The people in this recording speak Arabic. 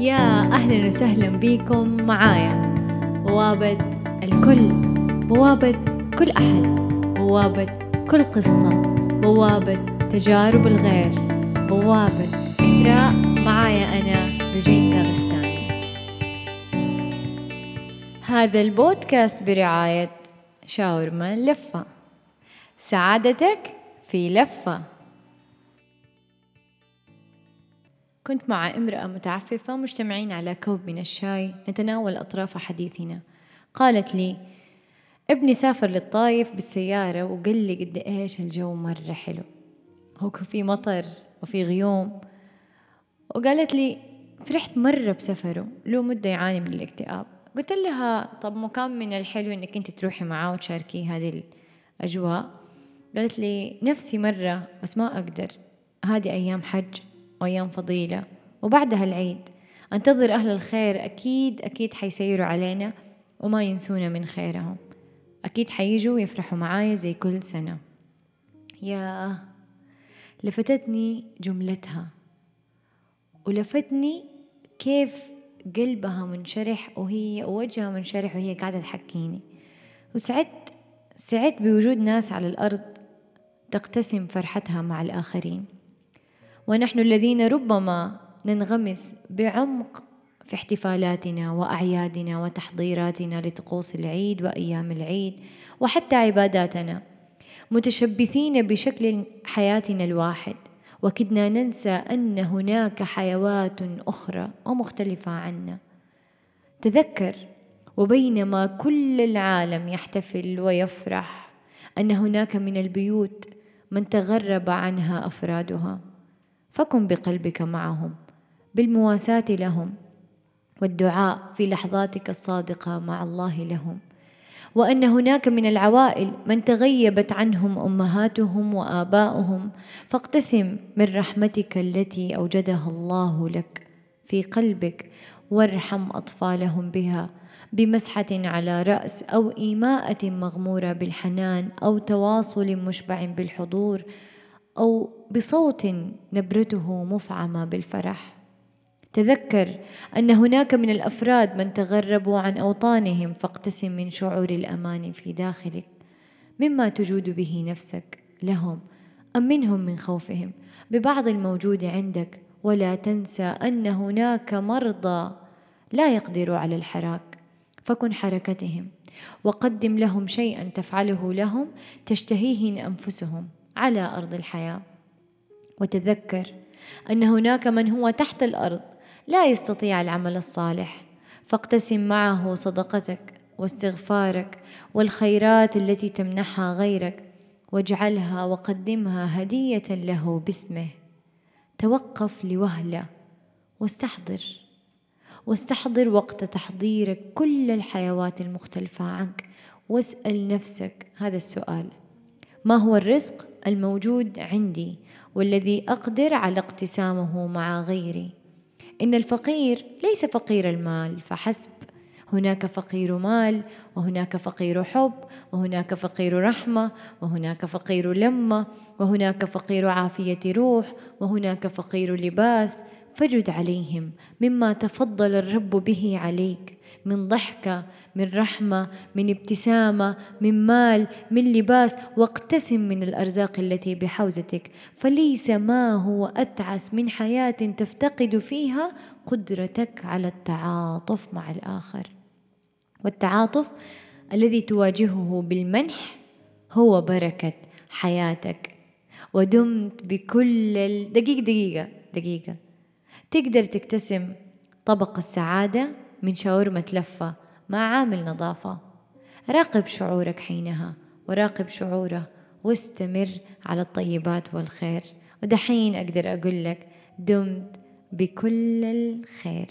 يا أهلا وسهلا بكم معايا. بوابة الكل بوابة كل أحد بوابة كل قصة بوابة تجارب الغير بوابة إثراء معايا أنا رجيتا غستاني هذا البودكاست برعاية شاورما لفة. سعادتك في لفة. كنت مع امرأة متعففة مجتمعين على كوب من الشاي نتناول أطراف حديثنا. قالت لي ابني سافر للطايف بالسيارة وقال لي قد إيش الجو مرة حلو. هو في مطر وفي غيوم. وقالت لي فرحت مرة بسفره له مدة يعاني من الاكتئاب. قلت لها طب مكان من الحلو إنك أنت تروحي معاه وتشاركيه هذه الأجواء. قالت لي نفسي مرة بس ما أقدر. هذه أيام حج. وأيام فضيلة. وبعدها العيد. أنتظر أهل الخير أكيد أكيد حيسيروا علينا وما ينسونا من خيرهم. أكيد حيجوا ويفرحوا معايا زي كل سنة. يا لفتتني جملتها. ولفتني كيف قلبها منشرح وهي وجهها منشرح وهي قاعدة تحكيني. وسعدت سعدت بوجود ناس على الأرض تقتسم فرحتها مع الآخرين. ونحن الذين ربما ننغمس بعمق في احتفالاتنا وأعيادنا وتحضيراتنا لطقوس العيد وأيام العيد وحتى عباداتنا. متشبثين بشكل حياتنا الواحد. وكدنا ننسى أن هناك حيوات أخرى ومختلفة عنا. تذكر وبينما كل العالم يحتفل ويفرح أن هناك من البيوت من تغرب عنها افرادها فكن بقلبك معهم بالمواساة لهم والدعاء في لحظاتك الصادقة مع الله لهم. وأن هناك من العوائل من تغيبت عنهم أمهاتهم وآباؤهم فاقتسم من رحمتك التي أوجدها الله لك في قلبك وارحم أطفالهم بها بمسحة على رأس أو إيماءة مغمورة بالحنان أو تواصل مشبع بالحضور أو بصوت نبرته مفعمة بالفرح. تذكر أن هناك من الأفراد من تغربوا عن أوطانهم فاقتسم من شعور الأمان في داخلك مما تجود به نفسك لهم أم منهم من خوفهم. ببعض الموجود عندك ولا تنسى أن هناك مرضى لا يقدروا على الحراك. فكن حركتهم وقدم لهم شيئا تفعله لهم تشتهيه أنفسهم. على أرض الحياة. وتذكر أن هناك من هو تحت الأرض لا يستطيع العمل الصالح. فاقتسم معه صدقتك واستغفارك والخيرات التي تمنحها غيرك واجعلها وقدمها هدية له باسمه. توقف لوهلة واستحضر واستحضر وقت تحضيرك كل الحيوات المختلفة عنك. واسأل نفسك هذا السؤال ما هو الرزق الموجود عندي والذي أقدر على اقتسامه مع غيري. إن الفقير ليس فقير المال فحسب. هناك فقير مال وهناك فقير حب وهناك فقير رحمة وهناك فقير لمة وهناك فقير عافية روح وهناك فقير لباس فجد عليهم مما تفضل الرب به عليك من ضحكة من رحمة من ابتسامة من مال من لباس واقتسم من الأرزاق التي بحوزتك. فليس ما هو أتعس من حياة تفتقد فيها قدرتك على التعاطف مع الآخر. والتعاطف الذي تواجهه بالمنح هو بركة حياتك. ودمت بكل دقيقة دقيقة دقيقة. تقدر تكتسم طبق السعادة من شاورما لفة مع عامل نظافة. راقب شعورك حينها وراقب شعوره واستمر على الطيبات والخير. ودحين أقدر أقول لك دمت بكل الخير.